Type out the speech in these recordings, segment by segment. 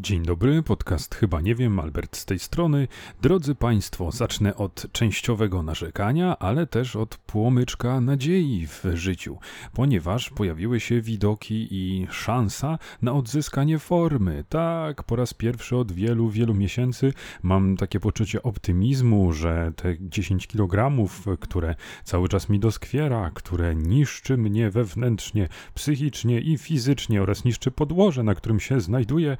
Dzień dobry, podcast Chyba Nie Wiem, Albert z tej strony. Drodzy Państwo, zacznę od częściowego narzekania, ale też od płomyczka nadziei w życiu, ponieważ pojawiły się widoki i szansa na odzyskanie formy. Tak, po raz pierwszy od wielu, wielu miesięcy mam takie poczucie optymizmu, że te 10 kg, które cały czas mi doskwiera, które niszczy mnie wewnętrznie, psychicznie i fizycznie oraz niszczy podłoże, na którym się znajduję,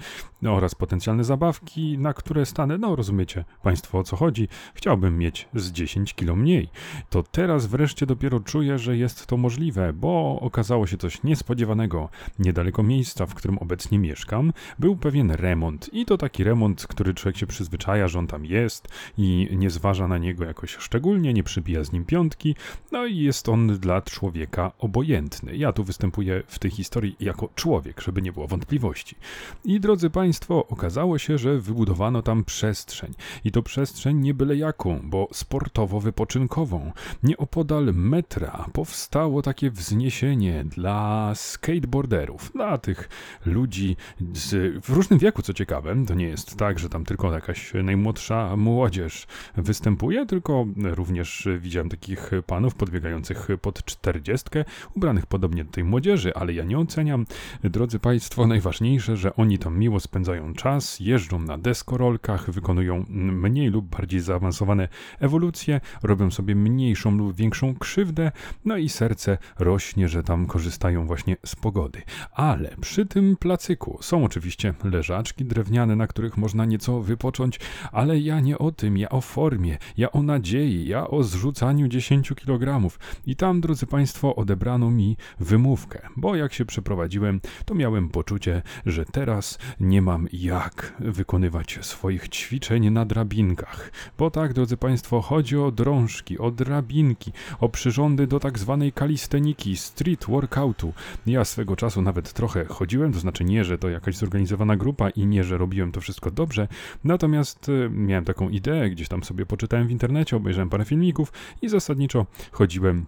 oraz potencjalne zabawki, na które stanę. No, rozumiecie Państwo o co chodzi. Chciałbym mieć z 10 kilo mniej. To teraz wreszcie dopiero czuję, że jest to możliwe, bo okazało się coś niespodziewanego. Niedaleko miejsca, w którym obecnie mieszkam, był pewien remont. I to taki remont, który człowiek się przyzwyczaja, że on tam jest i nie zważa na niego jakoś szczególnie, nie przybija z nim piątki. No i jest on dla człowieka obojętny. Ja tu występuję w tej historii jako człowiek, żeby nie było wątpliwości. I drodzy Państwo, Państwo, okazało się, że wybudowano tam przestrzeń. I to przestrzeń nie byle jaką, bo sportowo-wypoczynkową. Nieopodal metra powstało takie wzniesienie dla skateboarderów, dla tych ludzi z, w różnym wieku, co ciekawe. To nie jest tak, że tam tylko jakaś najmłodsza młodzież występuje, tylko również widziałem takich panów podbiegających pod czterdziestkę, ubranych podobnie do tej młodzieży, ale ja nie oceniam. Drodzy Państwo, najważniejsze, że oni tam miło spędzają spędzają czas, jeżdżą na deskorolkach, wykonują mniej lub bardziej zaawansowane ewolucje, robią sobie mniejszą lub większą krzywdę, no i serce rośnie, że tam korzystają właśnie z pogody. Ale przy tym placyku są oczywiście leżaczki drewniane, na których można nieco wypocząć, ale ja nie o tym, ja o formie, ja o nadziei, ja o zrzucaniu 10 kg. I tam, drodzy Państwo, odebrano mi wymówkę, bo jak się przeprowadziłem, to miałem poczucie, że teraz nie mam jak wykonywać swoich ćwiczeń na drabinkach. Bo tak, drodzy Państwo, chodzi o drążki, o drabinki, o przyrządy do tak zwanej kalisteniki, street workoutu. Ja swego czasu nawet trochę chodziłem, to znaczy nie, że to jakaś zorganizowana grupa i nie, że robiłem to wszystko dobrze, natomiast y, miałem taką ideę, gdzieś tam sobie poczytałem w internecie, obejrzałem parę filmików i zasadniczo chodziłem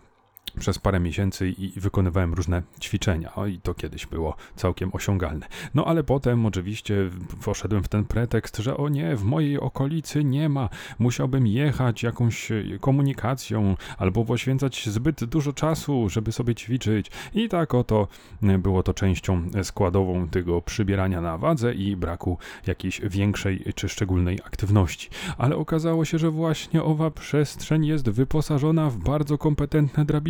przez parę miesięcy i wykonywałem różne ćwiczenia. O, i to kiedyś było całkiem osiągalne. No ale potem oczywiście poszedłem w ten pretekst, że o nie, w mojej okolicy nie ma. Musiałbym jechać jakąś komunikacją albo poświęcać zbyt dużo czasu, żeby sobie ćwiczyć. I tak oto było to częścią składową tego przybierania na wadze i braku jakiejś większej czy szczególnej aktywności. Ale okazało się, że właśnie owa przestrzeń jest wyposażona w bardzo kompetentne drabiny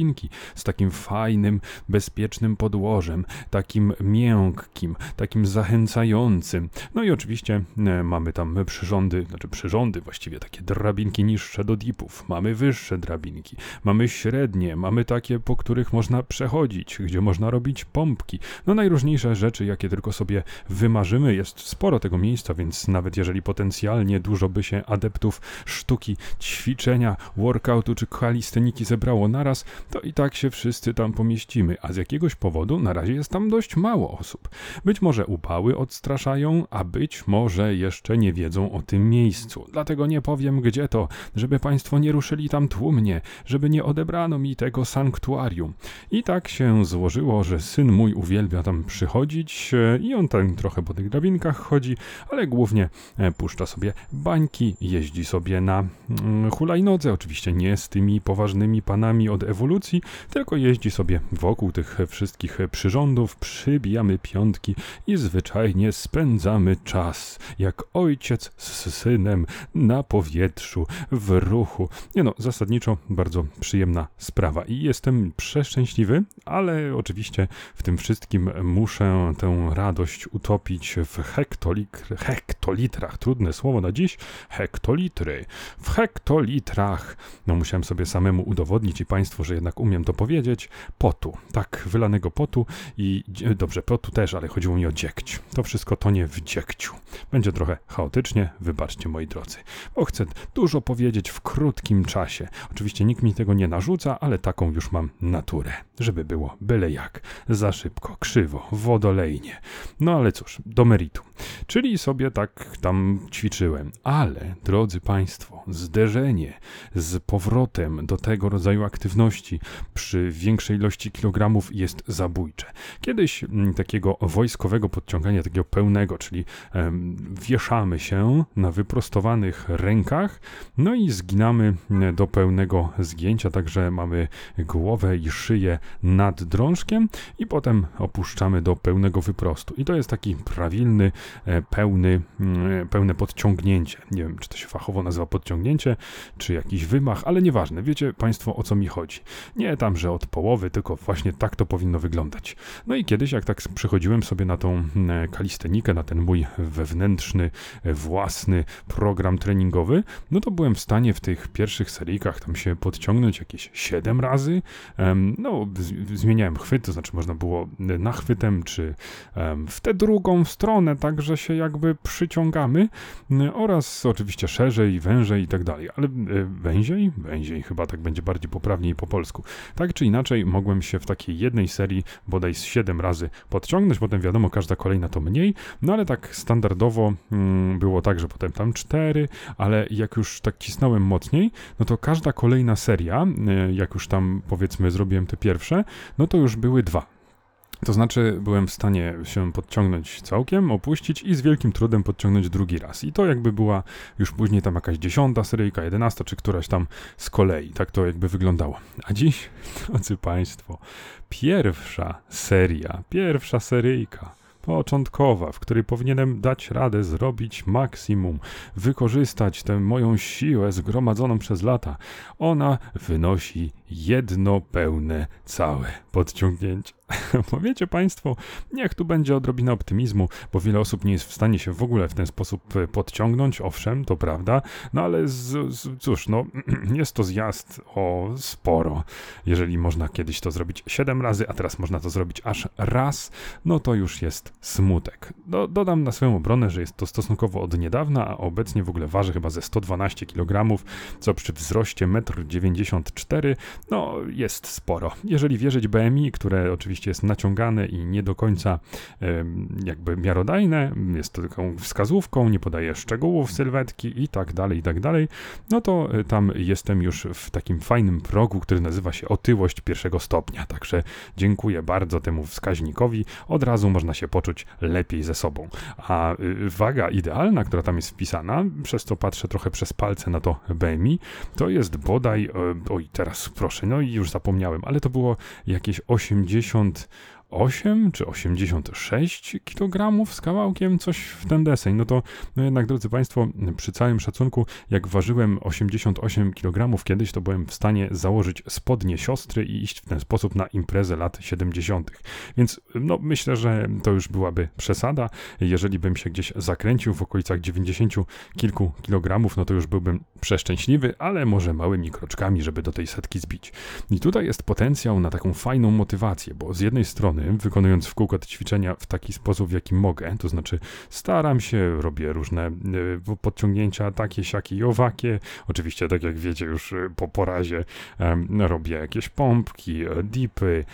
z takim fajnym, bezpiecznym podłożem, takim miękkim, takim zachęcającym. No i oczywiście e, mamy tam przyrządy, znaczy przyrządy właściwie, takie drabinki niższe do dipów, mamy wyższe drabinki, mamy średnie, mamy takie, po których można przechodzić, gdzie można robić pompki. No najróżniejsze rzeczy, jakie tylko sobie wymarzymy, jest sporo tego miejsca, więc nawet jeżeli potencjalnie dużo by się adeptów sztuki, ćwiczenia, workoutu czy kalisteniki zebrało naraz, to i tak się wszyscy tam pomieścimy, a z jakiegoś powodu na razie jest tam dość mało osób. Być może upały odstraszają, a być może jeszcze nie wiedzą o tym miejscu. Dlatego nie powiem gdzie to, żeby państwo nie ruszyli tam tłumnie, żeby nie odebrano mi tego sanktuarium. I tak się złożyło, że syn mój uwielbia tam przychodzić e, i on tam trochę po tych drabinkach chodzi, ale głównie e, puszcza sobie bańki, jeździ sobie na mm, hulajnodze, oczywiście nie z tymi poważnymi panami od ewolucji, tylko jeździ sobie wokół tych wszystkich przyrządów, przybijamy piątki i zwyczajnie spędzamy czas, jak ojciec z synem na powietrzu, w ruchu. Nie no, zasadniczo bardzo przyjemna sprawa i jestem przeszczęśliwy, ale oczywiście w tym wszystkim muszę tę radość utopić w hektolitr, hektolitrach, trudne słowo na dziś, hektolitry. W hektolitrach, no musiałem sobie samemu udowodnić i Państwu, że jednak umiem to powiedzieć, potu, tak, wylanego potu i dobrze, potu też, ale chodziło mi o dziegć. To wszystko tonie w dziegciu. Będzie trochę chaotycznie, wybaczcie moi drodzy, bo chcę dużo powiedzieć w krótkim czasie. Oczywiście nikt mi tego nie narzuca, ale taką już mam naturę, żeby było byle jak, za szybko, krzywo, wodolejnie. No ale cóż, do meritum. Czyli sobie tak tam ćwiczyłem, ale drodzy Państwo, zderzenie z powrotem do tego rodzaju aktywności przy większej ilości kilogramów jest zabójcze. Kiedyś mm, takiego wojskowego podciągania, takiego pełnego, czyli wieszamy się na wyprostowanych rękach, no i zginamy mm, do pełnego zgięcia, także mamy głowę i szyję nad drążkiem i potem opuszczamy do pełnego wyprostu. I to jest taki prawilny, e, pełny, mm, pełne podciągnięcie. Nie wiem, czy to się fachowo nazywa podciągnięcie, czy jakiś wymach, ale nieważne. Wiecie Państwo o co mi chodzi. Nie tam, że od połowy, tylko właśnie tak to powinno wyglądać. No i kiedyś, jak tak przychodziłem sobie na tą mm, kalistenikę, na ten mój wewnętrzny, e, własny program treningowy, no to byłem w stanie w tych pierwszych seryjkach tam się podciągnąć jakieś 7 razy. No, zmieniałem chwyt, to znaczy można było nachwytem, czy w tę drugą stronę, tak, że się jakby przyciągamy oraz oczywiście szerzej, wężej i tak dalej, ale e, węziej? Węziej chyba tak będzie bardziej poprawniej po polsku. Tak czy inaczej mogłem się w takiej jednej serii bodaj z 7 razy podciągnąć, potem wiadomo, każda kolejna to mniej, no ale tak standardowo mm, było tak, że potem tam 4, ale jak już tak cisnąłem mocniej, no to każda kolejna seria, e, jak już tam powiedzmy zrobiłem te pierwsze, no to już były dwa. To znaczy, byłem w stanie się podciągnąć całkiem, opuścić i z wielkim trudem podciągnąć drugi raz. I to jakby była już później tam jakaś dziesiąta seryjka, jedenasta, czy któraś tam z kolei. Tak to jakby wyglądało. A dziś, drodzy Państwo, pierwsza seria, pierwsza seryjka początkowa, w której powinienem dać radę zrobić maksimum, wykorzystać tę moją siłę zgromadzoną przez lata. Ona wynosi jedno pełne całe podciągnięcie. Powiecie Państwo, niech tu będzie odrobina optymizmu, bo wiele osób nie jest w stanie się w ogóle w ten sposób e, podciągnąć, owszem, to prawda, no ale z, z, cóż, no jest to zjazd o sporo. Jeżeli można kiedyś to zrobić 7 razy, a teraz można to zrobić aż raz, no to już jest smutek. Do, dodam na swoją obronę, że jest to stosunkowo od niedawna, a obecnie w ogóle waży chyba ze 112 kg, co przy wzroście 1,94 m, no jest sporo. Jeżeli wierzyć BMI, które oczywiście jest naciągane i nie do końca jakby miarodajne, jest to taką wskazówką, nie podaje szczegółów sylwetki i tak dalej, i tak dalej, no to e, tam jestem już w takim fajnym progu, który nazywa się otyłość pierwszego stopnia. Także dziękuję bardzo temu wskaźnikowi. Od razu można się poczuć lepiej ze sobą. A y, waga idealna, która tam jest wpisana, przez to patrzę trochę przez palce na to BMI, to jest bodaj, e, oj teraz proszę, no i już zapomniałem, ale to było jakieś 80 8 czy 86 kg z kawałkiem, coś w ten deseń. No to no jednak, drodzy Państwo, przy całym szacunku, jak ważyłem 88 kg kiedyś, to byłem w stanie założyć spodnie siostry i iść w ten sposób na imprezę lat 70. Więc no, myślę, że to już byłaby przesada. Jeżeli bym się gdzieś zakręcił w okolicach 90 kilku kilogramów, no to już byłbym przeszczęśliwy, ale może małymi kroczkami, żeby do tej setki zbić. I tutaj jest potencjał na taką fajną motywację, bo z jednej strony wykonując w kółko te ćwiczenia w taki sposób, w jaki mogę, to znaczy staram się, robię różne e, podciągnięcia takie, siakie i owakie, oczywiście tak jak wiecie już e, po porazie robię jakieś pompki, e, dipy,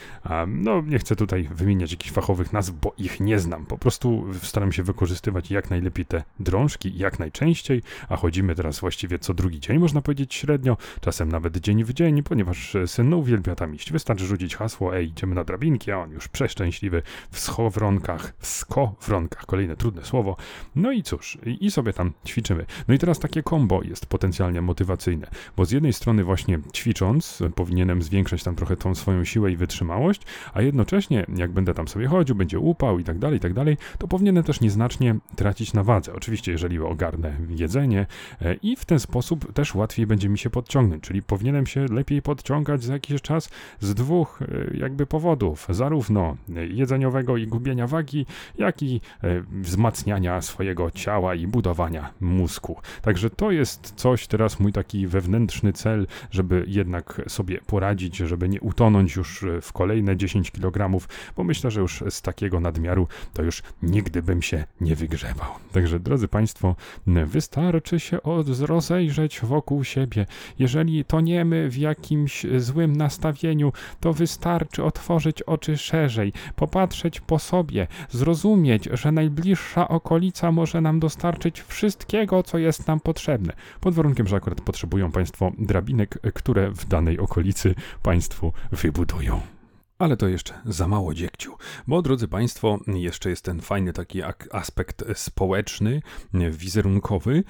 no nie chcę tutaj wymieniać jakichś fachowych nazw, bo ich nie znam, po prostu staram się wykorzystywać jak najlepiej te drążki, jak najczęściej, a chodzimy teraz właściwie co drugi dzień, można powiedzieć średnio, czasem nawet dzień w dzień, ponieważ syn uwielbia tam iść, wystarczy rzucić hasło, ej, idziemy na drabinki, a on już przeszczęśliwy w schowronkach, w skowronkach, kolejne trudne słowo. No i cóż, i sobie tam ćwiczymy. No i teraz takie kombo jest potencjalnie motywacyjne, bo z jednej strony właśnie ćwicząc powinienem zwiększać tam trochę tą swoją siłę i wytrzymałość, a jednocześnie jak będę tam sobie chodził, będzie upał i tak dalej, i tak dalej, to powinienem też nieznacznie tracić na wadze. Oczywiście, jeżeli ogarnę jedzenie e, i w ten sposób też łatwiej będzie mi się podciągnąć, czyli powinienem się lepiej podciągać za jakiś czas z dwóch e, jakby powodów. Zarówno jedzeniowego i gubienia wagi, jak i e, wzmacniania swojego ciała i budowania mózgu. Także to jest coś, teraz mój taki wewnętrzny cel, żeby jednak sobie poradzić, żeby nie utonąć już w kolejne 10 kg, bo myślę, że już z takiego nadmiaru to już nigdy bym się nie wygrzebał. Także drodzy Państwo, wystarczy się rozejrzeć wokół siebie. Jeżeli toniemy w jakimś złym nastawieniu, to wystarczy otworzyć oczy szerzej popatrzeć po sobie, zrozumieć, że najbliższa okolica może nam dostarczyć wszystkiego, co jest nam potrzebne. Pod warunkiem, że akurat potrzebują Państwo drabinek, które w danej okolicy Państwu wybudują. Ale to jeszcze za mało dziegciu, bo drodzy Państwo, jeszcze jest ten fajny taki aspekt społeczny, wizerunkowy,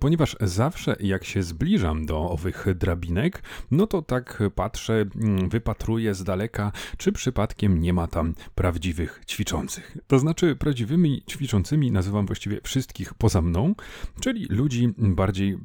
ponieważ zawsze jak się zbliżam do owych drabinek, no to tak patrzę, wypatruję z daleka, czy przypadkiem nie ma tam prawdziwych ćwiczących. To znaczy, prawdziwymi ćwiczącymi nazywam właściwie wszystkich poza mną, czyli ludzi bardziej,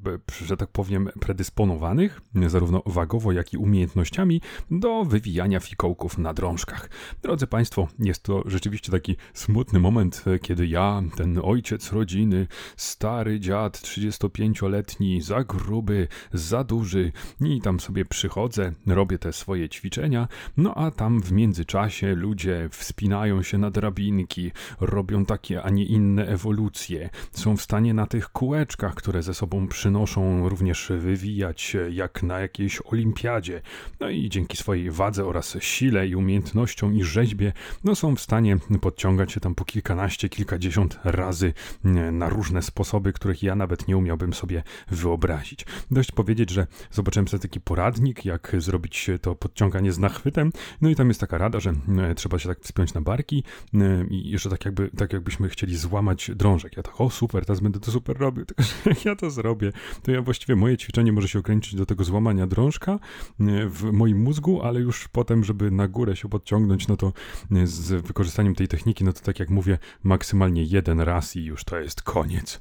że tak powiem, predysponowanych, zarówno wagowo, jak i umiejętnościami, do wywijania fikołków na drążkach. Drodzy Państwo, jest to rzeczywiście taki smutny moment, kiedy ja, ten ojciec rodziny, stary dziad, 35-letni, za gruby, za duży, i tam sobie przychodzę, robię te swoje ćwiczenia, no a tam w międzyczasie ludzie wspinają się na drabinki, robią takie, a nie inne ewolucje, są w stanie na tych kółeczkach, które ze sobą przynoszą, również wywijać jak na jakiejś olimpiadzie. No i dzięki swojej wadze oraz sile i umiejętnością i rzeźbie, no są w stanie podciągać się tam po kilkanaście, kilkadziesiąt razy na różne sposoby, których ja nawet nie umiałbym sobie wyobrazić. Dość powiedzieć, że zobaczyłem sobie taki poradnik, jak zrobić to podciąganie z nachwytem, no i tam jest taka rada, że trzeba się tak wspiąć na barki i jeszcze tak jakby, tak jakbyśmy chcieli złamać drążek. Ja tak, o super, teraz będę to super robił, tylko że jak ja to zrobię, to ja właściwie moje ćwiczenie może się ograniczyć do tego złamania drążka w moim mózgu, ale już potem, żeby na górę się podciągnąć, no to e, z wykorzystaniem tej techniki, no to tak jak mówię, maksymalnie jeden raz i już to jest koniec.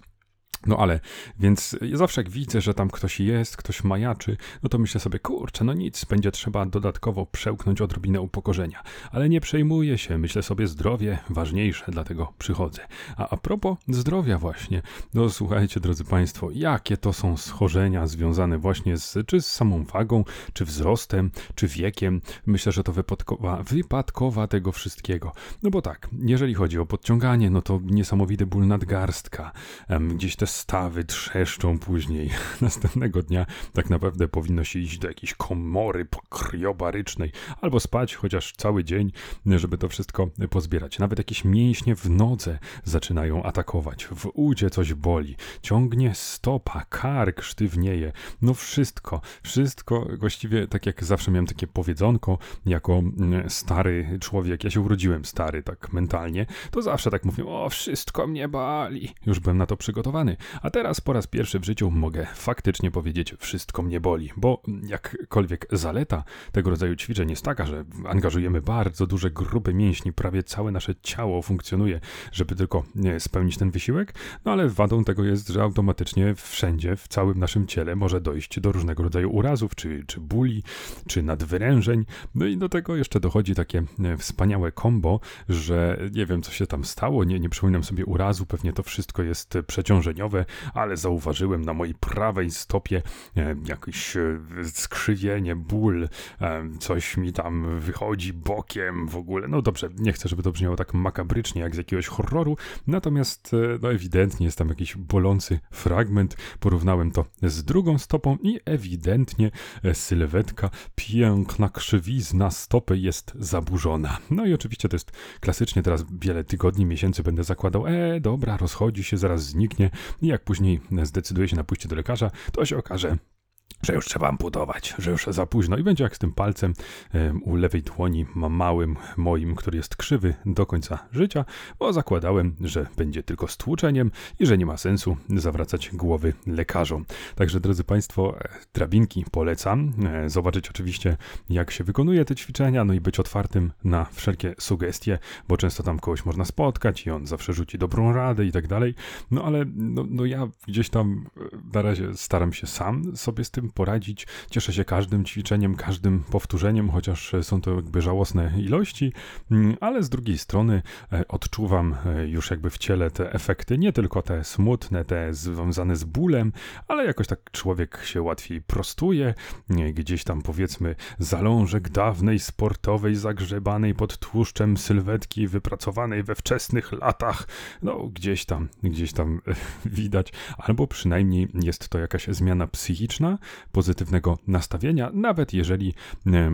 No ale, więc zawsze jak widzę, że tam ktoś jest, ktoś majaczy, no to myślę sobie, kurczę, no nic, będzie trzeba dodatkowo przełknąć odrobinę upokorzenia. Ale nie przejmuję się, myślę sobie, zdrowie ważniejsze, dlatego przychodzę. A a propos zdrowia właśnie, no słuchajcie, drodzy Państwo, jakie to są schorzenia związane właśnie z, czy z samą wagą, czy wzrostem, czy wiekiem. Myślę, że to wypadkowa, wypadkowa tego wszystkiego. No bo tak, jeżeli chodzi o podciąganie, no to niesamowity ból nadgarstka, gdzieś te stawy trzeszczą później. Następnego dnia tak naprawdę powinno się iść do jakiejś komory kriobarycznej albo spać chociaż cały dzień, żeby to wszystko pozbierać. Nawet jakieś mięśnie w nodze zaczynają atakować. W udzie coś boli. Ciągnie stopa, kark sztywnieje. No wszystko, wszystko właściwie tak jak zawsze miałem takie powiedzonko jako mm, stary człowiek. Ja się urodziłem stary tak mentalnie. To zawsze tak mówię, o wszystko mnie bali. Już byłem na to przygotowany. A teraz po raz pierwszy w życiu mogę faktycznie powiedzieć, wszystko mnie boli, bo jakkolwiek zaleta tego rodzaju ćwiczeń jest taka, że angażujemy bardzo duże grupy mięśni, prawie całe nasze ciało funkcjonuje, żeby tylko spełnić ten wysiłek, no ale wadą tego jest, że automatycznie wszędzie, w całym naszym ciele może dojść do różnego rodzaju urazów, czy, czy bóli, czy nadwyrężeń, no i do tego jeszcze dochodzi takie wspaniałe kombo, że nie wiem, co się tam stało, nie, nie przypominam sobie urazu, pewnie to wszystko jest przeciążeniowe, ale zauważyłem na mojej prawej stopie e, jakieś e, skrzywienie, ból, e, coś mi tam wychodzi bokiem w ogóle. No dobrze, nie chcę, żeby to brzmiało tak makabrycznie jak z jakiegoś horroru, natomiast no ewidentnie jest tam jakiś bolący fragment. Porównałem to z drugą stopą i ewidentnie sylwetka, piękna krzywizna stopy jest zaburzona. No i oczywiście to jest klasycznie teraz wiele tygodni, miesięcy będę zakładał, e, dobra, rozchodzi się, zaraz zniknie. I jak później zdecyduje się na pójście do lekarza, to się okaże, że już trzeba amputować, że już za późno. I będzie jak z tym palcem u lewej dłoni małym moim, który jest krzywy do końca życia, bo zakładałem, że będzie tylko stłuczeniem i że nie ma sensu zawracać głowy lekarzom. Także drodzy Państwo, e, drabinki polecam, e, zobaczyć oczywiście jak się wykonuje te ćwiczenia, no i być otwartym na wszelkie sugestie, bo często tam kogoś można spotkać i on zawsze rzuci dobrą radę i tak dalej, no ale no, no ja gdzieś tam e, na razie staram się sam sobie z tym poradzić. Cieszę się każdym ćwiczeniem, każdym powtórzeniem, chociaż są to jakby żałosne ilości, mm, ale z drugiej strony e, odczuwam e, już jakby w ciele te efekty, nie tylko te smutne, te związane z bólem, ale jakoś tak człowiek się łatwiej prostuje, gdzieś tam powiedzmy zalążek dawnej sportowej, zagrzebanej pod tłuszczem sylwetki wypracowanej we wczesnych latach, no gdzieś tam, gdzieś tam widać, albo przynajmniej jest to jakaś zmiana psychiczna, pozytywnego nastawienia, nawet jeżeli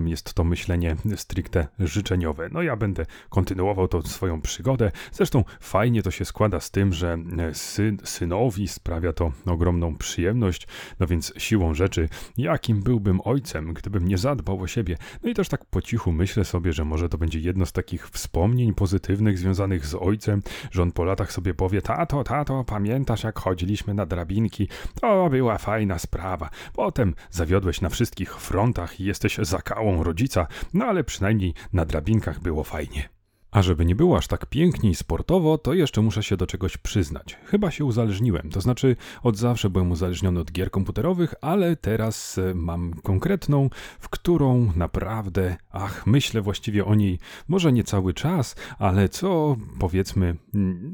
jest to myślenie stricte życzeniowe. No ja będę kontynuował tą swoją przygodę. Zresztą fajnie to się składa z tym, że syn, synowi sprawia to ogromną przyjemność, no więc siłą rzeczy, jakim byłbym ojcem, gdybym nie zadbał o siebie. No i też tak po cichu myślę sobie, że może to będzie jedno z takich wspomnień pozytywnych związanych z ojcem, że on po latach sobie powie, tato, tato, pamiętasz jak chodziliśmy na drabinki? To była fajna sprawa. Potem zawiodłeś na wszystkich frontach i jesteś zakałą rodzica, no ale przynajmniej na drabinkach było fajnie. A żeby nie było aż tak pięknie i sportowo, to jeszcze muszę się do czegoś przyznać. Chyba się uzależniłem, to znaczy od zawsze byłem uzależniony od gier komputerowych, ale teraz e, mam konkretną, w którą naprawdę, ach, myślę właściwie o niej może nie cały czas, ale co powiedzmy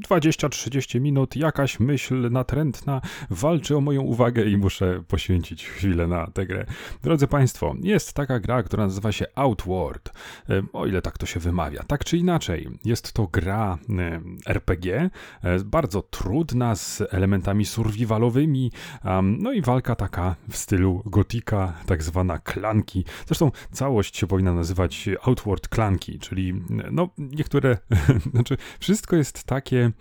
20-30 minut jakaś myśl natrętna walczy o moją uwagę i muszę poświęcić chwilę na tę grę. Drodzy Państwo, jest taka gra, która nazywa się Outward, e, o ile tak to się wymawia. Tak czy inaczej, inaczej. Jest to gra e, RPG, e, bardzo trudna, z elementami survivalowymi, no i walka taka w stylu gotika, tak zwana klanki. Zresztą całość się powinna nazywać Outward Klanki, czyli no niektóre, znaczy wszystko jest takie,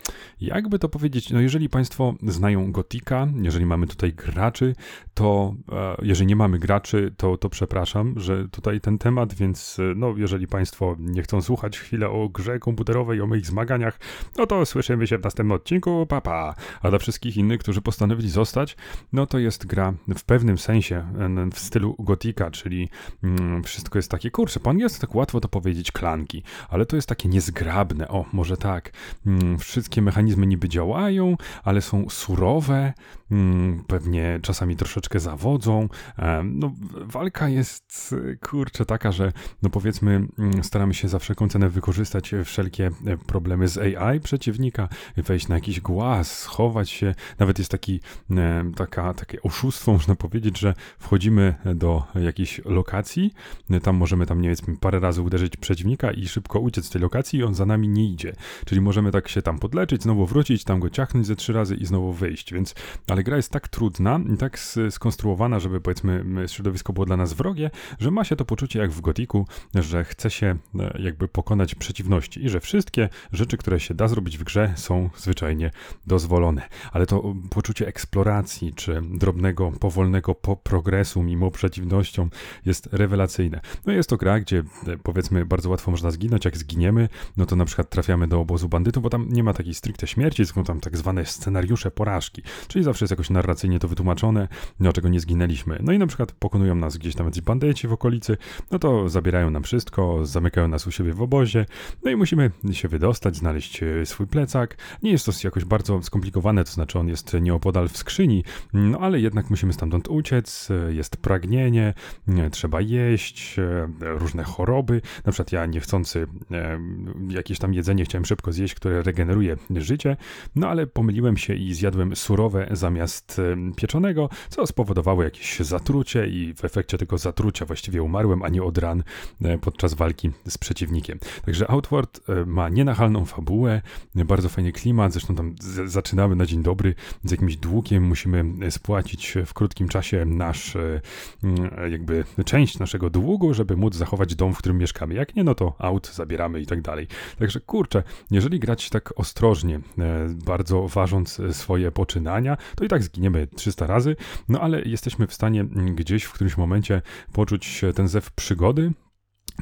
jakby to powiedzieć, no jeżeli Państwo znają gotika, jeżeli mamy tutaj graczy, to e, jeżeli nie mamy graczy, to, to przepraszam, że tutaj ten temat, więc no jeżeli Państwo nie chcą słuchać chwilę o grze komputerowej, o moich zmaganiach, no to słyszymy się w następnym odcinku, papa. A dla wszystkich innych, którzy postanowili zostać, no to jest gra w pewnym sensie w stylu gotika, czyli mm, wszystko jest takie, kurczę, po angielsku tak łatwo to powiedzieć klanki, ale to jest takie niezgrabne, o, może tak. Mm, wszystkie mechanizmy niby działają, ale są surowe, mm, pewnie czasami troszeczkę zawodzą. E, no, walka jest, kurczę, taka, że no powiedzmy, staramy się za wszelką cenę wykorzystać wszelkie e, problemy z AI przeciwnika, wejść na jakiś głaz, schować się. Nawet jest taki, e, taka, takie oszustwo, można powiedzieć, że wchodzimy do jakiejś lokacji, tam możemy tam, nie wiem, parę razy uderzyć przeciwnika i szybko uciec z tej lokacji i on za nami nie idzie. Czyli możemy tak się tam podleczyć, znowu wrócić, tam go ciachnąć ze trzy razy i znowu wyjść, więc, ale gra jest tak trudna i tak skonstruowana, żeby powiedzmy środowisko było dla nas wrogie, że ma się to poczucie jak w Gotiku, że chce się e, jakby pokonać i że wszystkie rzeczy, które się da zrobić w grze, są zwyczajnie dozwolone. Ale to poczucie eksploracji, czy drobnego, powolnego po progresu mimo przeciwnościom jest rewelacyjne. No jest to gra, gdzie e, powiedzmy bardzo łatwo można zginąć, jak zginiemy, no to na przykład trafiamy do obozu bandytów, bo tam nie ma takiej stricte śmierci, są tam tak zwane scenariusze porażki, czyli zawsze jest jakoś narracyjnie to wytłumaczone, dlaczego nie zginęliśmy. No i na przykład pokonują nas gdzieś tam ci bandyci w okolicy, no to zabierają nam wszystko, zamykają nas u siebie w obozie, no i musimy się wydostać, znaleźć e, swój plecak. Nie jest to jakoś bardzo skomplikowane, to znaczy on jest nieopodal w skrzyni, no ale jednak musimy stamtąd uciec, e, jest pragnienie, e, trzeba jeść, różne choroby. Na przykład ja niechcący jakieś tam jedzenie chciałem szybko zjeść, które regeneruje życie, no ale pomyliłem się i zjadłem surowe zamiast pieczonego, co spowodowało jakieś zatrucie i w efekcie tego zatrucia właściwie umarłem, a nie od ran podczas walki z przeciwnikiem. Także Outward e, ma nienachalną fabułę, bardzo fajny klimat, zresztą tam zaczynamy na dzień dobry z jakimś długiem, musimy spłacić w krótkim czasie nasz, e, jakby część naszego długu, żeby móc zachować dom, w którym mieszkamy. Jak nie, no to aut zabieramy i tak dalej. Także kurczę, jeżeli grać tak ostrożnie, e, bardzo ważąc swoje poczynania, to i tak zginiemy 300 razy, no ale jesteśmy w stanie gdzieś w którymś momencie poczuć ten zew przygody,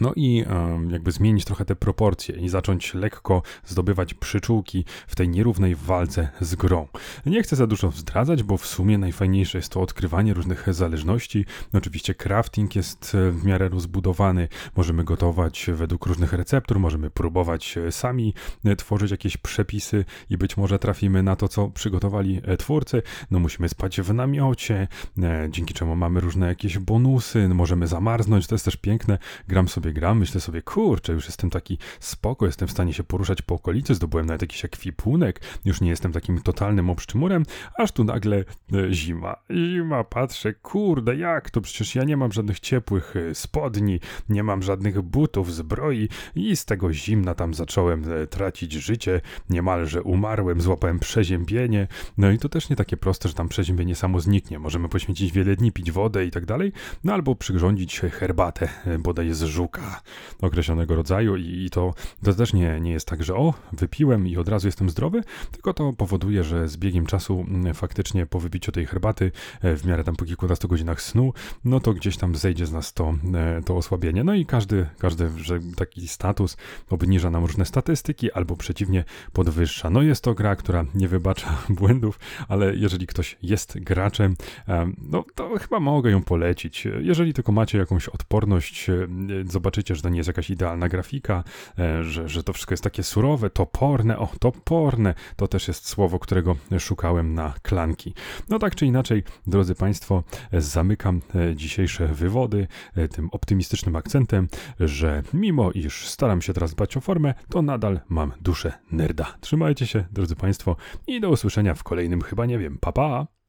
no i jakby zmienić trochę te proporcje i zacząć lekko zdobywać przyczółki w tej nierównej walce z grą. Nie chcę za dużo zdradzać, bo w sumie najfajniejsze jest to odkrywanie różnych zależności. Oczywiście crafting jest e, w miarę rozbudowany, możemy gotować według różnych receptur, możemy próbować e, sami e, tworzyć jakieś przepisy i być może trafimy na to, co przygotowali twórcy. No musimy spać w namiocie, dzięki czemu mamy różne jakieś bonusy, możemy zamarznąć, to jest też piękne. Gram sobie sobie gram, myślę sobie, kurczę, już jestem taki spoko, jestem w stanie się poruszać po okolicy, zdobyłem nawet jakiś ekwipunek, już nie jestem takim totalnym obszczymurem, aż tu nagle e, zima. Zima, patrzę, kurde, jak to? Przecież ja nie mam żadnych ciepłych e, spodni, nie mam żadnych butów, zbroi i z tego zimna tam zacząłem e, tracić życie, niemalże umarłem, złapałem przeziębienie, no i to też nie takie proste, że tam przeziębienie samo zniknie. Możemy poświęcić wiele dni, pić wodę i tak dalej, no albo przyrządzić herbatę, bodaj z żuka określonego rodzaju i to, to też nie, nie jest tak, że o, wypiłem i od razu jestem zdrowy, tylko to powoduje, że z biegiem czasu faktycznie po wypiciu tej herbaty e, w miarę tam po kilkunastu godzinach snu, no to gdzieś tam zejdzie z nas to, e, to osłabienie. No i każdy, każdy że taki status obniża nam różne statystyki albo przeciwnie podwyższa. No jest to gra, która nie wybacza błędów, ale jeżeli ktoś jest graczem, no to chyba mogę ją polecić. Jeżeli tylko macie jakąś odporność, e, zobaczycie, że to nie jest jakaś idealna grafika, że, że to wszystko jest takie surowe, toporne, o, toporne, to też jest słowo, którego szukałem na klanki. No tak czy inaczej, drodzy Państwo, zamykam e, dzisiejsze wywody e, tym optymistycznym akcentem, że mimo iż staram się teraz dbać o formę, to nadal mam duszę nerda. Trzymajcie się, drodzy Państwo, i do usłyszenia w kolejnym chyba nie wiem. Pa pa!